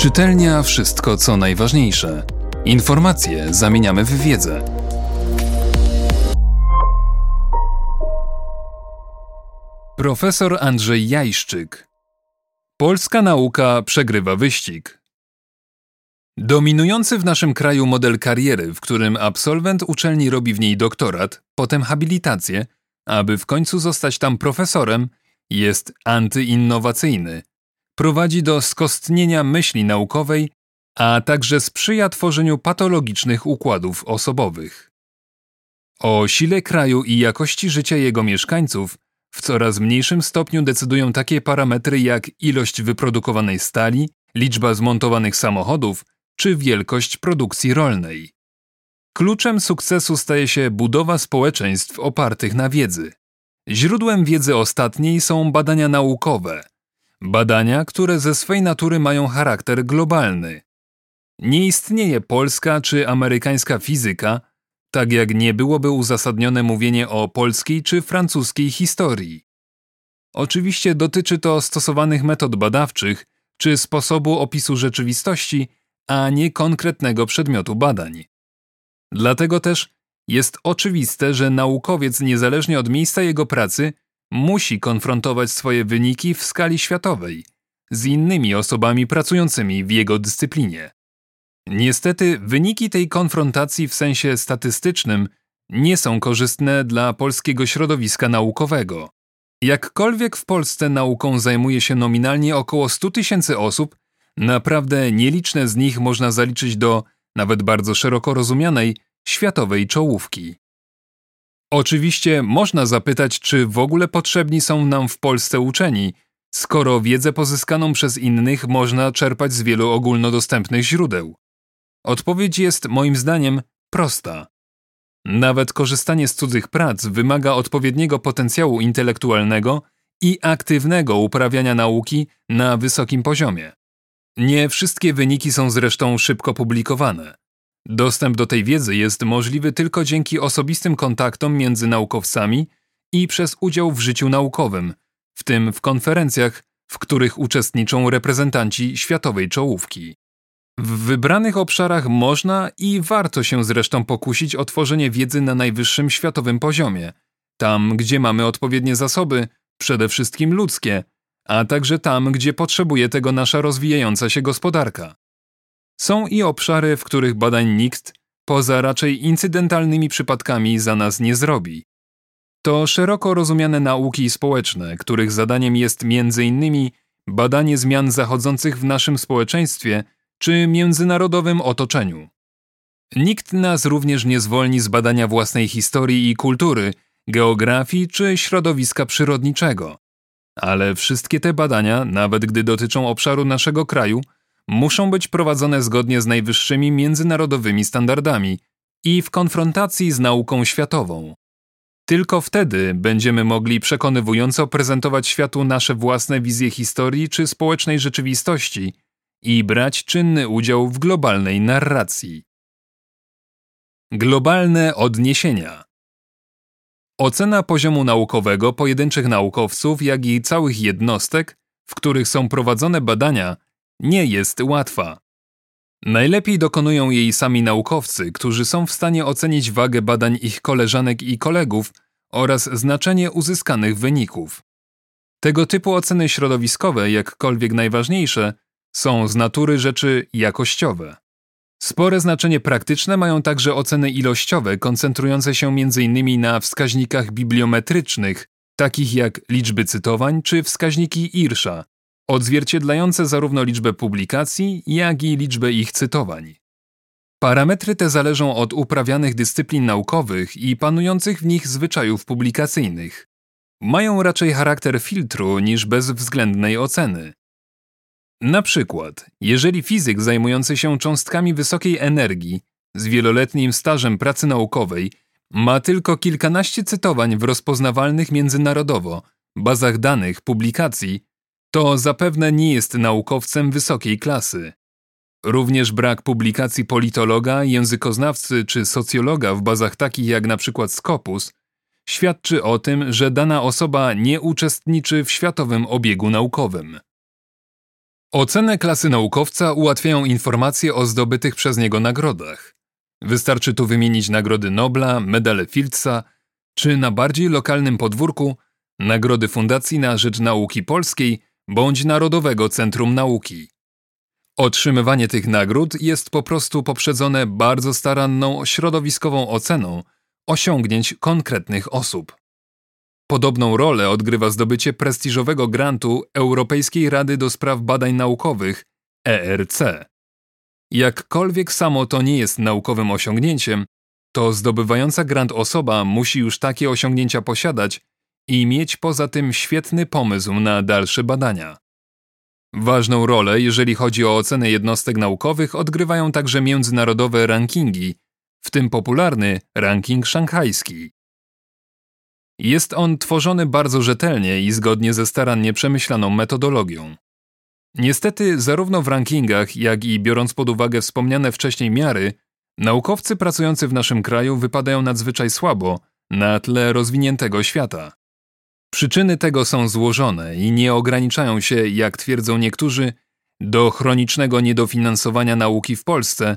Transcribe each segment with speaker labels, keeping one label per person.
Speaker 1: Czytelnia wszystko, co najważniejsze. Informacje zamieniamy w wiedzę. Profesor Andrzej Jajszczyk. Polska nauka przegrywa wyścig. Dominujący w naszym kraju model kariery, w którym absolwent uczelni robi w niej doktorat, potem habilitację, aby w końcu zostać tam profesorem, jest antyinnowacyjny. Prowadzi do skostnienia myśli naukowej, a także sprzyja tworzeniu patologicznych układów osobowych. O sile kraju i jakości życia jego mieszkańców w coraz mniejszym stopniu decydują takie parametry jak ilość wyprodukowanej stali, liczba zmontowanych samochodów czy wielkość produkcji rolnej. Kluczem sukcesu staje się budowa społeczeństw opartych na wiedzy. Źródłem wiedzy ostatniej są badania naukowe. Badania, które ze swej natury mają charakter globalny. Nie istnieje polska czy amerykańska fizyka, tak jak nie byłoby uzasadnione mówienie o polskiej czy francuskiej historii. Oczywiście dotyczy to stosowanych metod badawczych czy sposobu opisu rzeczywistości, a nie konkretnego przedmiotu badań. Dlatego też jest oczywiste, że naukowiec, niezależnie od miejsca jego pracy, musi konfrontować swoje wyniki w skali światowej z innymi osobami pracującymi w jego dyscyplinie. Niestety, wyniki tej konfrontacji w sensie statystycznym nie są korzystne dla polskiego środowiska naukowego. Jakkolwiek w Polsce nauką zajmuje się nominalnie około 100 tysięcy osób, naprawdę nieliczne z nich można zaliczyć do, nawet bardzo szeroko rozumianej, światowej czołówki. Oczywiście można zapytać, czy w ogóle potrzebni są nam w Polsce uczeni, skoro wiedzę pozyskaną przez innych można czerpać z wielu ogólnodostępnych źródeł. Odpowiedź jest moim zdaniem prosta. Nawet korzystanie z cudzych prac wymaga odpowiedniego potencjału intelektualnego i aktywnego uprawiania nauki na wysokim poziomie. Nie wszystkie wyniki są zresztą szybko publikowane. Dostęp do tej wiedzy jest możliwy tylko dzięki osobistym kontaktom między naukowcami i przez udział w życiu naukowym, w tym w konferencjach, w których uczestniczą reprezentanci światowej czołówki. W wybranych obszarach można i warto się zresztą pokusić o tworzenie wiedzy na najwyższym światowym poziomie, tam gdzie mamy odpowiednie zasoby, przede wszystkim ludzkie, a także tam, gdzie potrzebuje tego nasza rozwijająca się gospodarka. Są i obszary, w których badań nikt, poza raczej incydentalnymi przypadkami, za nas nie zrobi. To szeroko rozumiane nauki społeczne, których zadaniem jest m.in. badanie zmian zachodzących w naszym społeczeństwie czy międzynarodowym otoczeniu. Nikt nas również nie zwolni z badania własnej historii i kultury, geografii czy środowiska przyrodniczego. Ale wszystkie te badania, nawet gdy dotyczą obszaru naszego kraju, muszą być prowadzone zgodnie z najwyższymi międzynarodowymi standardami i w konfrontacji z nauką światową. Tylko wtedy będziemy mogli przekonywująco prezentować światu nasze własne wizje historii czy społecznej rzeczywistości i brać czynny udział w globalnej narracji. Globalne odniesienia. Ocena poziomu naukowego pojedynczych naukowców, jak i całych jednostek, w których są prowadzone badania, nie jest łatwa. Najlepiej dokonują jej sami naukowcy, którzy są w stanie ocenić wagę badań ich koleżanek i kolegów oraz znaczenie uzyskanych wyników. Tego typu oceny środowiskowe, jakkolwiek najważniejsze, są z natury rzeczy jakościowe. Spore znaczenie praktyczne mają także oceny ilościowe, koncentrujące się m.in. na wskaźnikach bibliometrycznych, takich jak liczby cytowań czy wskaźniki Irsza, odzwierciedlające zarówno liczbę publikacji, jak i liczbę ich cytowań. Parametry te zależą od uprawianych dyscyplin naukowych i panujących w nich zwyczajów publikacyjnych. Mają raczej charakter filtru niż bezwzględnej oceny. Na przykład, jeżeli fizyk zajmujący się cząstkami wysokiej energii z wieloletnim stażem pracy naukowej ma tylko kilkanaście cytowań w rozpoznawalnych międzynarodowo bazach danych publikacji, to zapewne nie jest naukowcem wysokiej klasy. Również brak publikacji politologa, językoznawcy czy socjologa w bazach takich jak np. Scopus świadczy o tym, że dana osoba nie uczestniczy w światowym obiegu naukowym. Ocenę klasy naukowca ułatwiają informacje o zdobytych przez niego nagrodach. Wystarczy tu wymienić nagrody Nobla, medale Fieldsa, czy na bardziej lokalnym podwórku nagrody Fundacji na Rzecz Nauki Polskiej bądź Narodowego Centrum Nauki. Otrzymywanie tych nagród jest po prostu poprzedzone bardzo staranną środowiskową oceną osiągnięć konkretnych osób. Podobną rolę odgrywa zdobycie prestiżowego grantu Europejskiej Rady do Spraw Badań Naukowych ERC. Jakkolwiek samo to nie jest naukowym osiągnięciem, to zdobywająca grant osoba musi już takie osiągnięcia posiadać i mieć poza tym świetny pomysł na dalsze badania. Ważną rolę, jeżeli chodzi o ocenę jednostek naukowych, odgrywają także międzynarodowe rankingi, w tym popularny ranking szanghajski. Jest on tworzony bardzo rzetelnie i zgodnie ze starannie przemyślaną metodologią. Niestety, zarówno w rankingach, jak i biorąc pod uwagę wspomniane wcześniej miary, naukowcy pracujący w naszym kraju wypadają nadzwyczaj słabo na tle rozwiniętego świata. Przyczyny tego są złożone i nie ograniczają się, jak twierdzą niektórzy, do chronicznego niedofinansowania nauki w Polsce,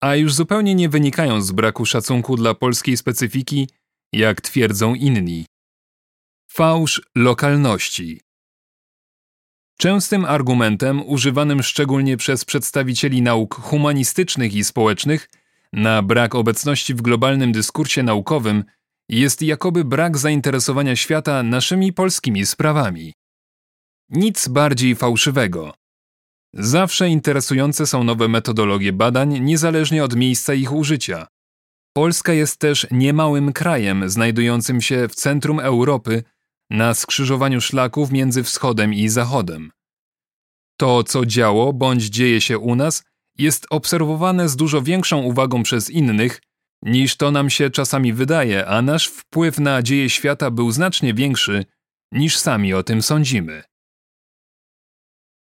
Speaker 1: a już zupełnie nie wynikają z braku szacunku dla polskiej specyfiki, jak twierdzą inni. Fałsz lokalności. Częstym argumentem, używanym szczególnie przez przedstawicieli nauk humanistycznych i społecznych, na brak obecności w globalnym dyskursie naukowym jest jakoby brak zainteresowania świata naszymi polskimi sprawami. Nic bardziej fałszywego. Zawsze interesujące są nowe metodologie badań, niezależnie od miejsca ich użycia. Polska jest też niemałym krajem znajdującym się w centrum Europy, na skrzyżowaniu szlaków między wschodem i zachodem. To, co działo bądź dzieje się u nas, jest obserwowane z dużo większą uwagą przez innych, niż to nam się czasami wydaje, a nasz wpływ na dzieje świata był znacznie większy, niż sami o tym sądzimy.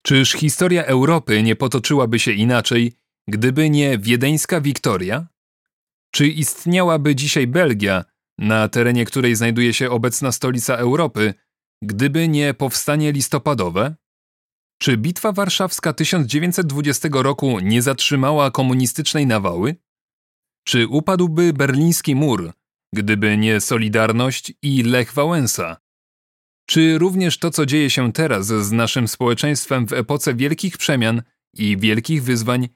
Speaker 1: Czyż historia Europy nie potoczyłaby się inaczej, gdyby nie wiedeńska Wiktoria? Czy istniałaby dzisiaj Belgia, na terenie której znajduje się obecna stolica Europy, gdyby nie powstanie listopadowe? Czy Bitwa Warszawska 1920 roku nie zatrzymała komunistycznej nawały? Czy upadłby berliński mur, gdyby nie Solidarność i Lech Wałęsa? Czy również to, co dzieje się teraz z naszym społeczeństwem w epoce wielkich przemian i wielkich wyzwań,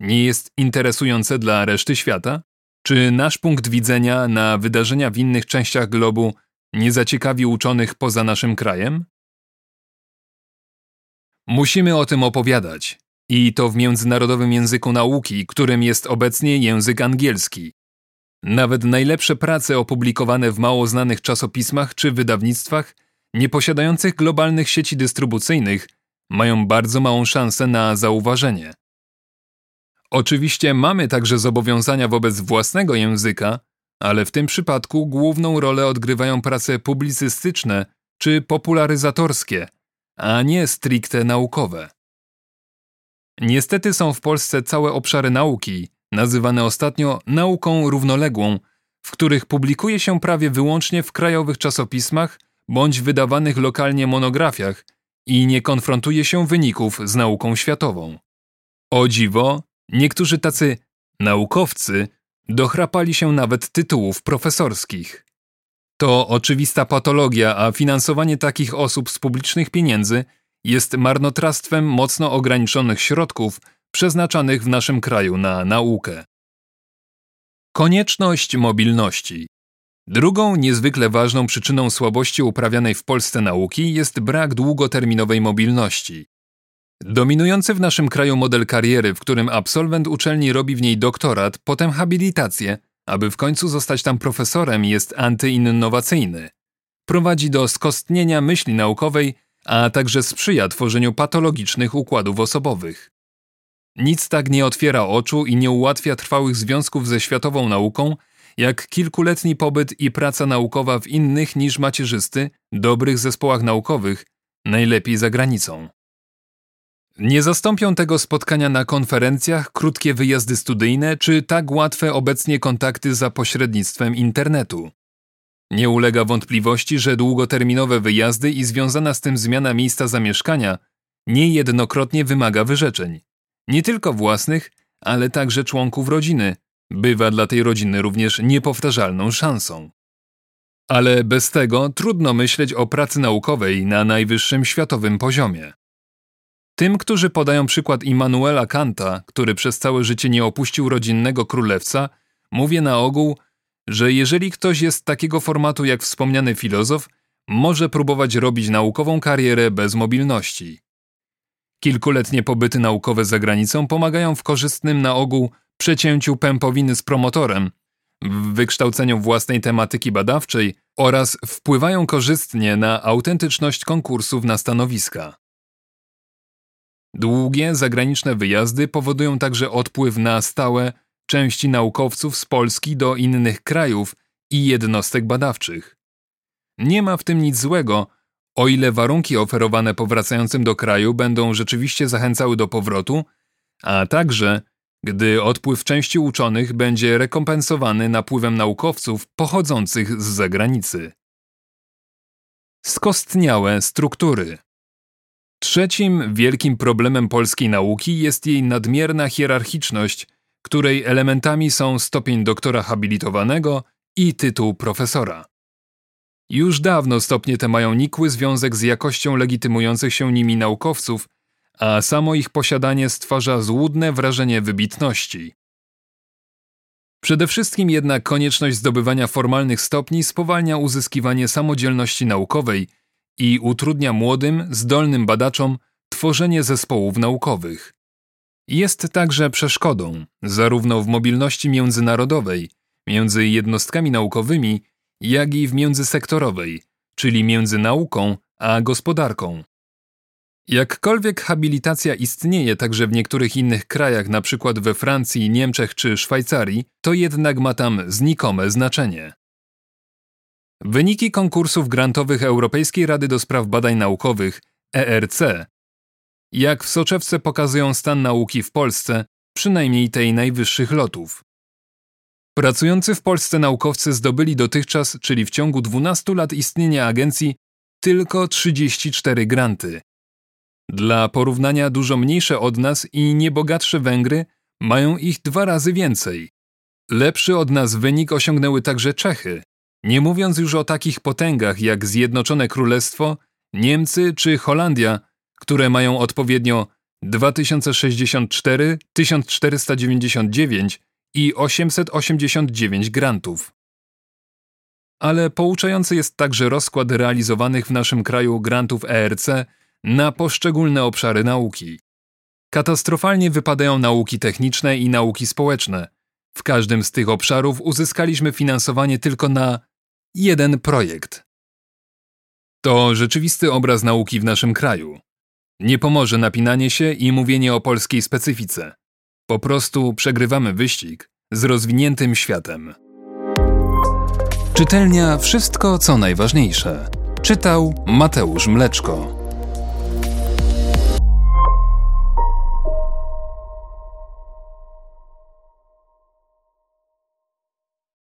Speaker 1: nie jest interesujące dla reszty świata? Czy nasz punkt widzenia na wydarzenia w innych częściach globu nie zaciekawi uczonych poza naszym krajem? Musimy o tym opowiadać, i to w międzynarodowym języku nauki, którym jest obecnie język angielski. Nawet najlepsze prace opublikowane w mało znanych czasopismach czy wydawnictwach, nieposiadających globalnych sieci dystrybucyjnych, mają bardzo małą szansę na zauważenie. Oczywiście mamy także zobowiązania wobec własnego języka, ale w tym przypadku główną rolę odgrywają prace publicystyczne czy popularyzatorskie, a nie stricte naukowe. Niestety są w Polsce całe obszary nauki, nazywane ostatnio nauką równoległą, w których publikuje się prawie wyłącznie w krajowych czasopismach bądź wydawanych lokalnie monografiach i nie konfrontuje się wyników z nauką światową. O dziwo, niektórzy tacy naukowcy dochrapali się nawet tytułów profesorskich. To oczywista patologia, a finansowanie takich osób z publicznych pieniędzy jest marnotrawstwem mocno ograniczonych środków przeznaczanych w naszym kraju na naukę. Konieczność mobilności. Drugą niezwykle ważną przyczyną słabości uprawianej w Polsce nauki jest brak długoterminowej mobilności. Dominujący w naszym kraju model kariery, w którym absolwent uczelni robi w niej doktorat, potem habilitację, aby w końcu zostać tam profesorem, jest antyinnowacyjny. Prowadzi do skostnienia myśli naukowej a także sprzyja tworzeniu patologicznych układów osobowych. Nic tak nie otwiera oczu i nie ułatwia trwałych związków ze światową nauką, jak kilkuletni pobyt i praca naukowa w innych niż macierzysty, dobrych zespołach naukowych, najlepiej za granicą. Nie zastąpią tego spotkania na konferencjach, krótkie wyjazdy studyjne czy tak łatwe obecnie kontakty za pośrednictwem internetu. Nie ulega wątpliwości, że długoterminowe wyjazdy i związana z tym zmiana miejsca zamieszkania niejednokrotnie wymaga wyrzeczeń. Nie tylko własnych, ale także członków rodziny. Bywa dla tej rodziny również niepowtarzalną szansą. Ale bez tego trudno myśleć o pracy naukowej na najwyższym światowym poziomie. Tym, którzy podają przykład Immanuela Kanta, który przez całe życie nie opuścił rodzinnego królewca, mówię na ogół, że jeżeli ktoś jest takiego formatu jak wspomniany filozof, może próbować robić naukową karierę bez mobilności. Kilkuletnie pobyty naukowe za granicą pomagają w korzystnym na ogół przecięciu pępowiny z promotorem, w wykształceniu własnej tematyki badawczej oraz wpływają korzystnie na autentyczność konkursów na stanowiska. Długie zagraniczne wyjazdy powodują także odpływ na stałe części naukowców z Polski do innych krajów i jednostek badawczych. Nie ma w tym nic złego, o ile warunki oferowane powracającym do kraju będą rzeczywiście zachęcały do powrotu, a także gdy odpływ części uczonych będzie rekompensowany napływem naukowców pochodzących z zagranicy. Skostniałe struktury. Trzecim wielkim problemem polskiej nauki jest jej nadmierna hierarchiczność, której elementami są stopień doktora habilitowanego i tytuł profesora. Już dawno stopnie te mają nikły związek z jakością legitymujących się nimi naukowców, a samo ich posiadanie stwarza złudne wrażenie wybitności. Przede wszystkim jednak konieczność zdobywania formalnych stopni spowalnia uzyskiwanie samodzielności naukowej i utrudnia młodym, zdolnym badaczom tworzenie zespołów naukowych. Jest także przeszkodą, zarówno w mobilności międzynarodowej, między jednostkami naukowymi, jak i w międzysektorowej, czyli między nauką a gospodarką. Jakkolwiek habilitacja istnieje także w niektórych innych krajach, np. we Francji, Niemczech czy Szwajcarii, to jednak ma tam znikome znaczenie. Wyniki konkursów grantowych Europejskiej Rady do Spraw Badań Naukowych ERC jak w soczewce pokazują stan nauki w Polsce, przynajmniej tej najwyższych lotów. Pracujący w Polsce naukowcy zdobyli dotychczas, czyli w ciągu 12 lat istnienia agencji, tylko 34 granty. Dla porównania dużo mniejsze od nas i niebogatsze Węgry mają ich dwa razy więcej. Lepszy od nas wynik osiągnęły także Czechy, nie mówiąc już o takich potęgach jak Zjednoczone Królestwo, Niemcy czy Holandia, które mają odpowiednio 2064, 1499 i 889 grantów. Ale pouczający jest także rozkład realizowanych w naszym kraju grantów ERC na poszczególne obszary nauki. Katastrofalnie wypadają nauki techniczne i nauki społeczne. W każdym z tych obszarów uzyskaliśmy finansowanie tylko na jeden projekt. To rzeczywisty obraz nauki w naszym kraju. Nie pomoże napinanie się i mówienie o polskiej specyfice. Po prostu przegrywamy wyścig z rozwiniętym światem. Czytelnia Wszystko co najważniejsze. Czytał Mateusz Mleczko.